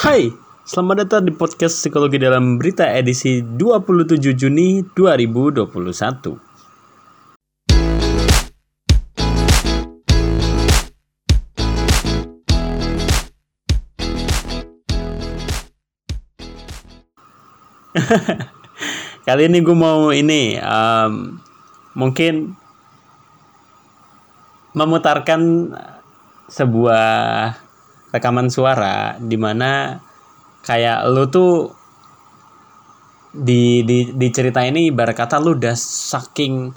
Hai, selamat datang di podcast Psikologi dalam Berita edisi 27 Juni 2021. Kali ini gue mau ini um, mungkin memutarkan sebuah rekaman suara di mana kayak lu tuh di di di cerita ini ibarat kata lu udah saking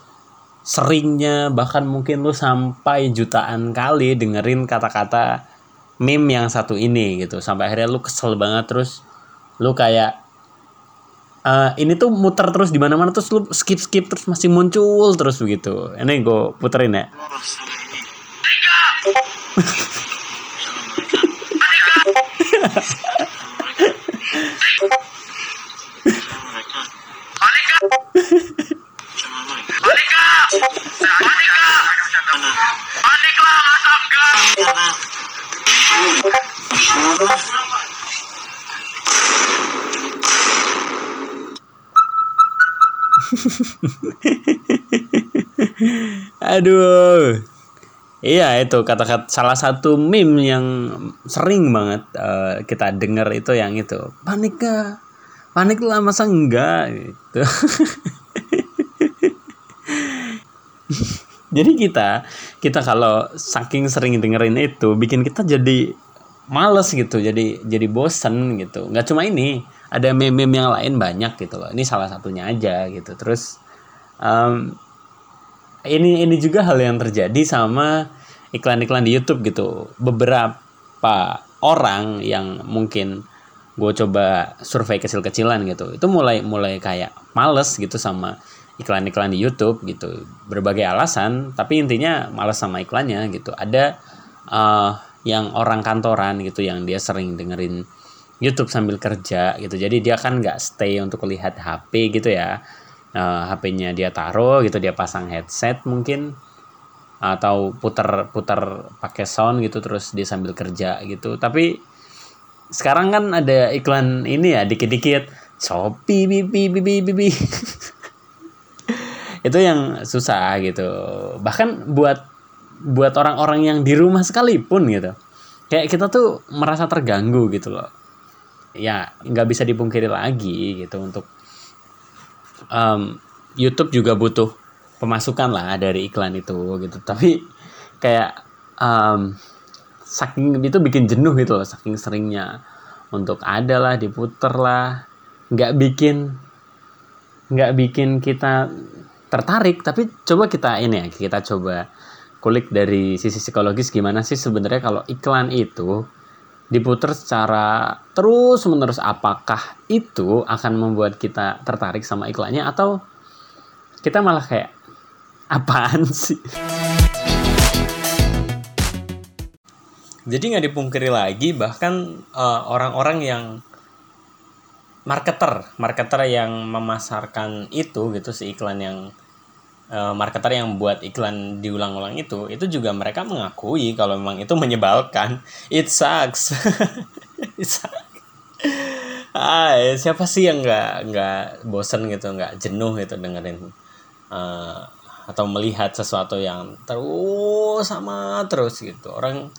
seringnya bahkan mungkin lu sampai jutaan kali dengerin kata-kata meme yang satu ini gitu. Sampai akhirnya lu kesel banget terus lu kayak uh, ini tuh muter terus di mana-mana terus lu skip skip terus masih muncul terus begitu. Ini gue puterin ya Aduh. Iya itu kata-kata salah satu meme yang sering banget uh, kita dengar itu yang itu panik gak panik lah masa enggak? Gitu. Jadi kita kita kalau saking sering dengerin itu bikin kita jadi males gitu jadi jadi bosen gitu. Nggak cuma ini ada meme-meme yang lain banyak gitu loh. Ini salah satunya aja gitu. Terus um, ini ini juga hal yang terjadi sama iklan-iklan di YouTube gitu. Beberapa orang yang mungkin gue coba survei kecil-kecilan gitu, itu mulai mulai kayak males gitu sama iklan-iklan di YouTube gitu. Berbagai alasan, tapi intinya males sama iklannya gitu. Ada uh, yang orang kantoran gitu yang dia sering dengerin YouTube sambil kerja gitu. Jadi dia kan nggak stay untuk lihat HP gitu ya uh, eh, HP-nya dia taruh gitu dia pasang headset mungkin. Atau putar-putar pakai sound gitu terus dia sambil kerja gitu. Tapi sekarang kan ada iklan ini ya dikit-dikit. Shopee bibi bibi bibi itu yang susah gitu. Bahkan buat buat orang-orang yang di rumah sekalipun gitu. Kayak kita tuh merasa terganggu gitu loh. Ya nggak bisa dipungkiri lagi gitu untuk um, YouTube juga butuh pemasukan lah dari iklan itu gitu. Tapi kayak um, saking itu bikin jenuh gitu loh saking seringnya. Untuk ada lah diputer lah. Nggak bikin nggak bikin kita tertarik. Tapi coba kita ini ya kita coba kulik dari sisi psikologis gimana sih sebenarnya kalau iklan itu diputar secara terus menerus apakah itu akan membuat kita tertarik sama iklannya atau kita malah kayak apaan sih? Jadi nggak dipungkiri lagi bahkan eh, orang-orang uh, yang marketer marketer yang memasarkan itu gitu si iklan yang uh, marketer yang buat iklan diulang-ulang itu itu juga mereka mengakui kalau memang itu menyebalkan. It sucks. It sucks. Ah siapa sih yang nggak nggak bosen gitu nggak jenuh gitu dengerin uh, atau melihat sesuatu yang terus sama terus gitu. Orang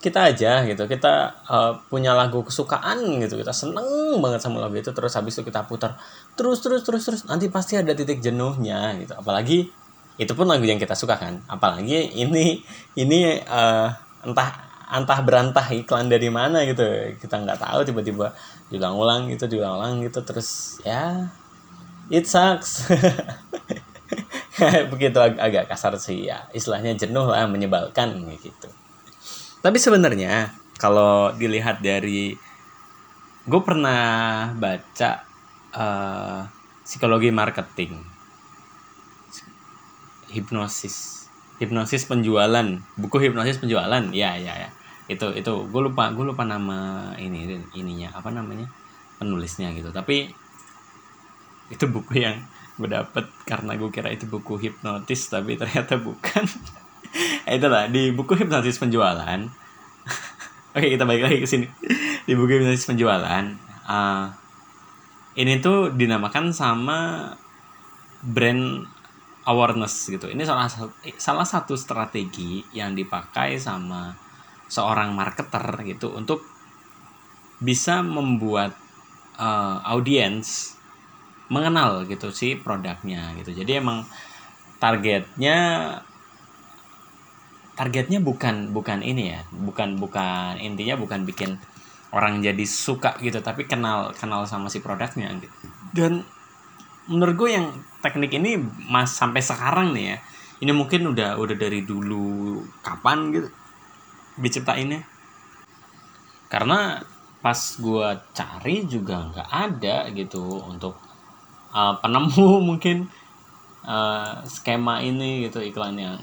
kita aja gitu. Kita uh, punya lagu kesukaan gitu. Kita seneng banget sama lagu itu. Terus habis itu kita putar. Terus terus terus terus. Nanti pasti ada titik jenuhnya gitu. Apalagi itu pun lagu yang kita suka kan. Apalagi ini ini uh, entah entah berantah iklan dari mana gitu. Kita nggak tahu tiba-tiba diulang-ulang gitu diulang-ulang gitu. Terus ya it sucks. Begitu ag agak kasar sih. Ya istilahnya jenuh lah menyebalkan gitu tapi sebenarnya kalau dilihat dari gue pernah baca uh, psikologi marketing. Hipnosis. Hipnosis penjualan. Buku hipnosis penjualan. Ya ya ya. Itu itu gue lupa gue lupa nama ini ininya apa namanya penulisnya gitu. Tapi itu buku yang gue dapet karena gue kira itu buku hipnotis tapi ternyata bukan itulah di buku hipnotis penjualan. Oke kita balik lagi ke sini. Di buku bisnis penjualan uh, ini tuh dinamakan sama brand awareness gitu. Ini salah satu salah satu strategi yang dipakai sama seorang marketer gitu untuk bisa membuat uh, audiens mengenal gitu sih produknya gitu. Jadi emang targetnya targetnya bukan bukan ini ya bukan bukan intinya bukan bikin orang jadi suka gitu tapi kenal kenal sama si produknya gitu. Dan menurut gue yang teknik ini mas sampai sekarang nih ya ini mungkin udah udah dari dulu kapan gitu diciptainnya? Karena pas gue cari juga nggak ada gitu untuk uh, penemu mungkin uh, skema ini gitu iklan yang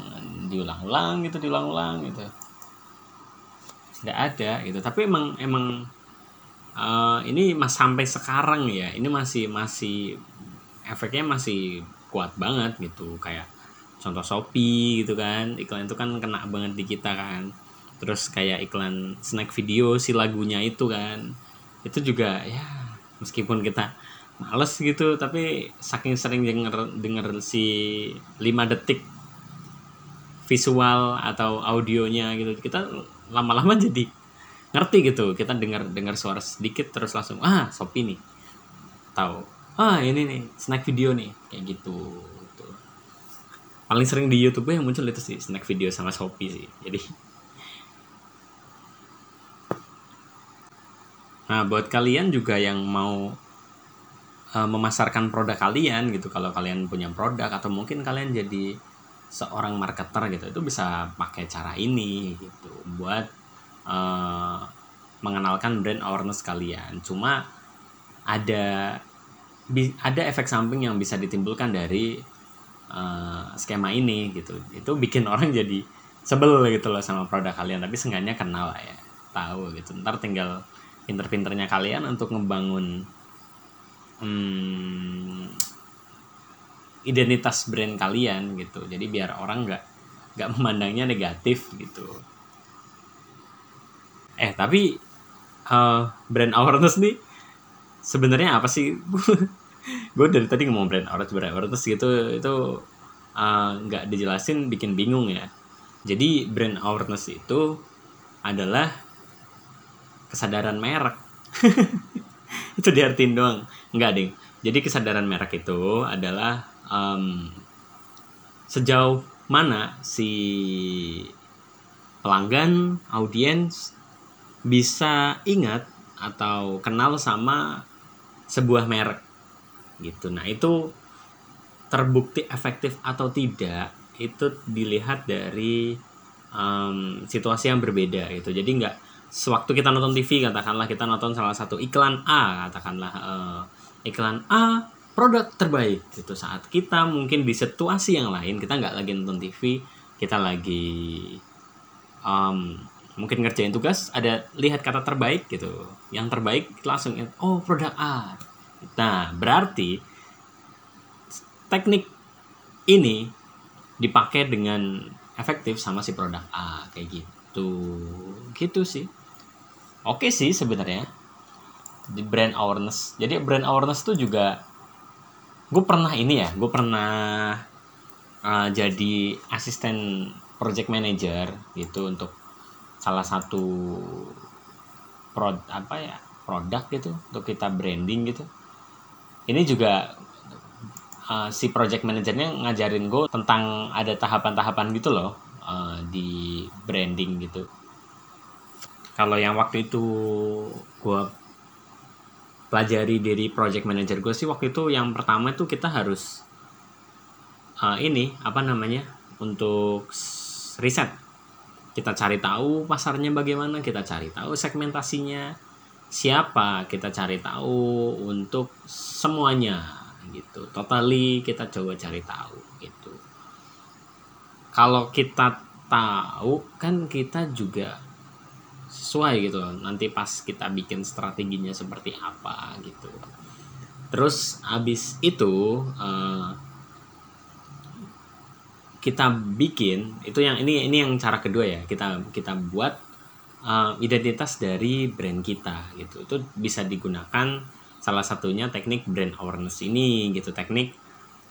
diulang-ulang gitu diulang-ulang gitu. Nggak ada gitu. Tapi emang emang uh, ini mas sampai sekarang ya ini masih masih efeknya masih kuat banget gitu. Kayak contoh Shopee gitu kan iklan itu kan kena banget di kita kan. Terus kayak iklan snack video si lagunya itu kan. Itu juga ya meskipun kita males gitu tapi saking sering denger denger si 5 detik visual atau audionya gitu kita lama-lama jadi ngerti gitu. Kita dengar dengar suara sedikit terus langsung ah Shopee nih tahu. Ah ini nih snack video nih kayak gitu, gitu. paling sering di YouTube yang muncul itu sih snack video sama Shopee sih. Jadi Nah, buat kalian juga yang mau uh, memasarkan produk kalian gitu, kalau kalian punya produk atau mungkin kalian jadi seorang marketer gitu, itu bisa pakai cara ini gitu buat uh, mengenalkan brand awareness kalian. Cuma ada ada efek samping yang bisa ditimbulkan dari uh, skema ini gitu. Itu bikin orang jadi sebel gitu loh sama produk kalian, tapi seenggaknya kenal lah ya, tahu gitu. Ntar tinggal pinter-pinternya kalian untuk ngebangun hmm, identitas brand kalian gitu. Jadi biar orang nggak nggak memandangnya negatif gitu. Eh tapi uh, brand awareness nih sebenarnya apa sih? Gue dari tadi ngomong brand awareness brand awareness gitu itu eh, nggak uh, dijelasin bikin bingung ya. Jadi brand awareness itu adalah kesadaran merek. Itu diartin doang enggak ding. Jadi kesadaran merek itu adalah um, sejauh mana si pelanggan audiens bisa ingat atau kenal sama sebuah merek gitu. Nah itu terbukti efektif atau tidak itu dilihat dari um, situasi yang berbeda gitu. Jadi nggak sewaktu kita nonton TV katakanlah kita nonton salah satu iklan A katakanlah uh, iklan A produk terbaik. Itu saat kita mungkin di situasi yang lain kita nggak lagi nonton TV kita lagi um, mungkin ngerjain tugas ada lihat kata terbaik gitu. Yang terbaik langsung oh produk A. Nah berarti teknik ini dipakai dengan efektif sama si produk A kayak gitu. Gitu sih. Oke sih sebenarnya di brand awareness. Jadi brand awareness tuh juga gue pernah ini ya gue pernah uh, jadi asisten project manager gitu untuk salah satu prod apa ya produk gitu untuk kita branding gitu. Ini juga uh, si project manajernya ngajarin gue tentang ada tahapan-tahapan gitu loh uh, di branding gitu. Kalau yang waktu itu gue pelajari dari project manager gue sih waktu itu yang pertama itu kita harus uh, ini apa namanya untuk riset. Kita cari tahu pasarnya bagaimana kita cari tahu segmentasinya siapa kita cari tahu untuk semuanya gitu. Totally kita coba cari tahu gitu. Kalau kita tahu kan kita juga sesuai gitu. Nanti pas kita bikin strateginya seperti apa gitu. Terus abis itu uh, kita bikin itu yang ini ini yang cara kedua ya. Kita kita buat uh, identitas dari brand kita gitu. Itu bisa digunakan salah satunya teknik brand awareness ini gitu. Teknik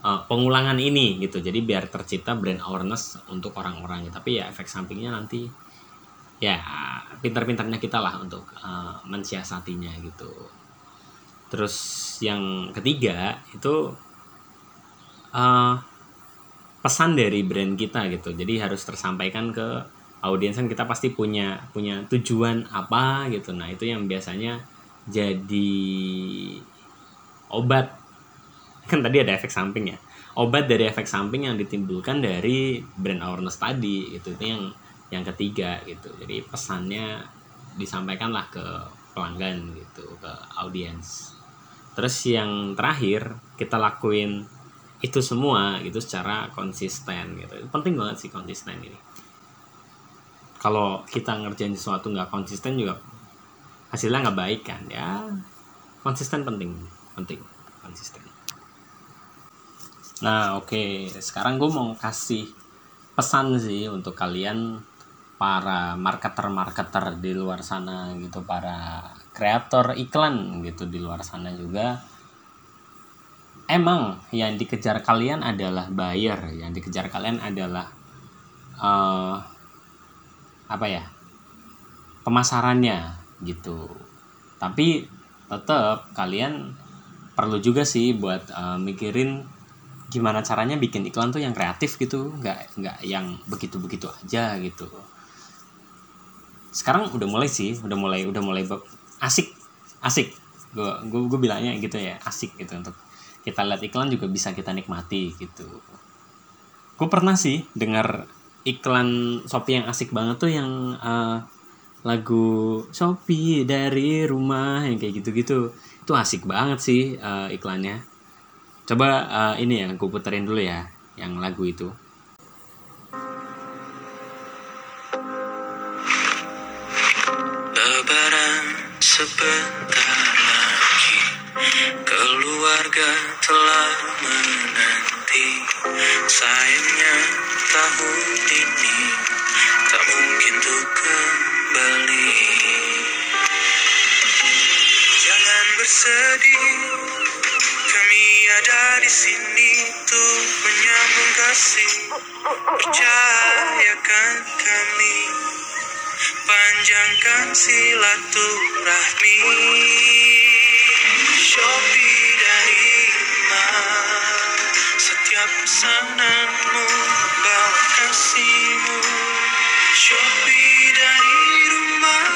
uh, pengulangan ini gitu. Jadi biar tercipta brand awareness untuk orang-orang tapi ya efek sampingnya nanti ya pintar-pintarnya kita lah untuk uh, mensiasatinya gitu. Terus yang ketiga itu uh, pesan dari brand kita gitu. Jadi harus tersampaikan ke audiens. Kan kita pasti punya punya tujuan apa gitu. Nah itu yang biasanya jadi obat. Kan tadi ada efek samping ya. Obat dari efek samping yang ditimbulkan dari brand awareness tadi gitu. Itu yang yang ketiga gitu. Jadi pesannya disampaikanlah ke pelanggan gitu ke audiens. Terus yang terakhir kita lakuin itu semua gitu secara konsisten gitu. Itu penting banget sih konsisten ini. Kalau kita ngerjain sesuatu nggak konsisten juga hasilnya nggak baik kan ya konsisten penting penting konsisten. Nah oke okay. sekarang gue mau kasih pesan sih untuk kalian para marketer-marketer di luar sana gitu para kreator iklan gitu di luar sana juga. Emang yang dikejar kalian adalah buyer yang dikejar kalian adalah uh, apa ya pemasarannya gitu. Tapi tetap kalian perlu juga sih buat uh, mikirin gimana caranya bikin iklan tuh yang kreatif gitu nggak nggak yang begitu begitu aja gitu sekarang udah mulai sih udah mulai udah mulai asik asik. Gue gue bilangnya gitu ya asik gitu untuk kita lihat iklan juga bisa kita nikmati gitu. Gue pernah sih dengar iklan Shopee yang asik banget tuh yang uh, lagu Shopee dari rumah yang kayak gitu-gitu. Itu asik banget sih uh, iklannya. Coba uh, ini ya gue puterin dulu ya yang lagu itu sebentar lagi keluarga telah menanti. Sayangnya tahun ini tak mungkin tuh kembali. Jangan bersedih kami ada di sini tuh menyambung kasih. Percayakan kami panjangkan silaturahmi. Shopee dari rumah Setiap pesananmu bawa kasihmu Shopee dari rumah.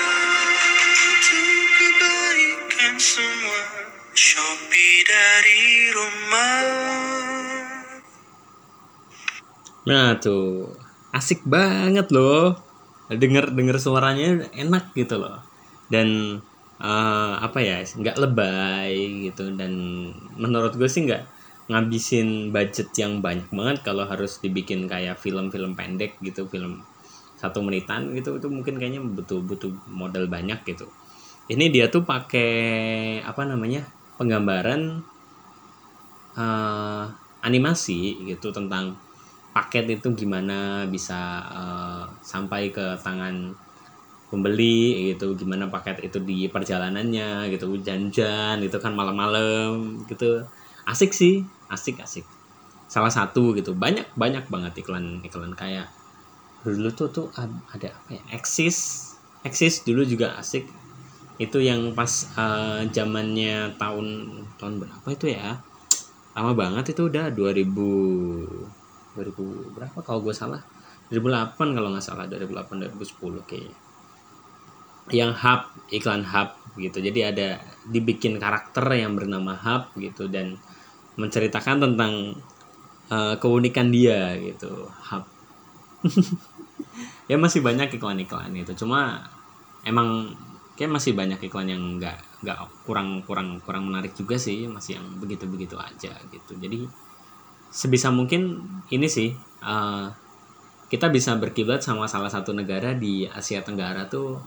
Untuk kebaikan semua. Shopee dari rumah. Nah tuh. Asik banget loh denger denger suaranya enak gitu loh. Dan uh, apa ya nggak lebay gitu. Dan menurut gue sih nggak ngabisin budget yang banyak banget kalau harus dibikin kayak film-film pendek gitu film satu menitan gitu. Itu mungkin kayaknya butuh butuh modal banyak gitu. Ini dia tuh pakai apa namanya penggambaran uh, animasi gitu tentang paket itu gimana bisa uh, sampai ke tangan pembeli gitu gimana paket itu di perjalanannya gitu hujan-hujan itu kan malam-malam gitu. Asik sih asik asik. Salah satu gitu banyak banyak banget iklan iklan kayak dulu tuh tuh ada apa ya? Eksis eksis dulu juga asik. Itu yang pas uh, zamannya tahun tahun berapa itu ya? Lama banget itu udah 2000 2000 berapa? Kalau gue salah 2008 kalau nggak salah 2008 2010 kayaknya. Yang hub iklan hub gitu. Jadi ada dibikin karakter yang bernama hub gitu dan menceritakan tentang uh, keunikan dia gitu hub. Ya masih banyak iklan-iklan itu cuma emang kayak masih banyak iklan yang nggak nggak kurang kurang kurang menarik juga sih. Masih yang begitu begitu aja gitu. Jadi sebisa mungkin ini sih uh, kita bisa berkiblat sama salah satu negara di Asia Tenggara tuh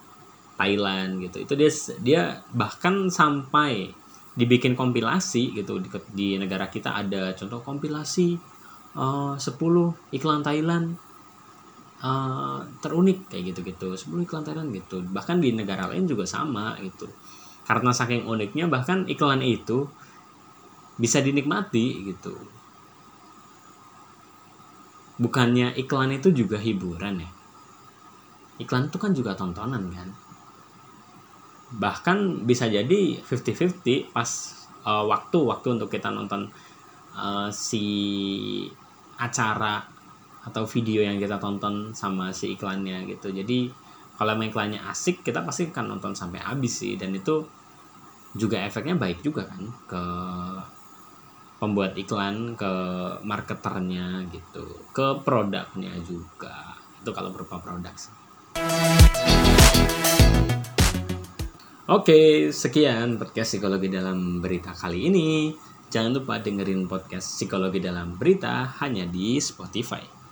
Thailand gitu. Itu dia dia bahkan sampai dibikin kompilasi gitu di, di negara kita ada contoh kompilasi uh, 10 iklan Thailand eh, terunik kayak gitu-gitu 10 iklan Thailand gitu. Bahkan di negara lain juga sama gitu. Karena saking uniknya bahkan iklan itu bisa dinikmati gitu bukannya iklan itu juga hiburan ya? Iklan itu kan juga tontonan kan? Bahkan bisa jadi 50-50 pas uh, waktu waktu untuk kita nonton uh, si acara atau video yang kita tonton sama si iklannya gitu. Jadi kalau iklannya asik kita pasti akan nonton sampai habis sih. Dan itu juga efeknya baik juga kan ke pembuat iklan ke marketernya gitu ke produknya juga itu kalau berupa produk sih Oke, sekian podcast psikologi dalam berita kali ini. Jangan lupa dengerin podcast psikologi dalam berita hanya di Spotify.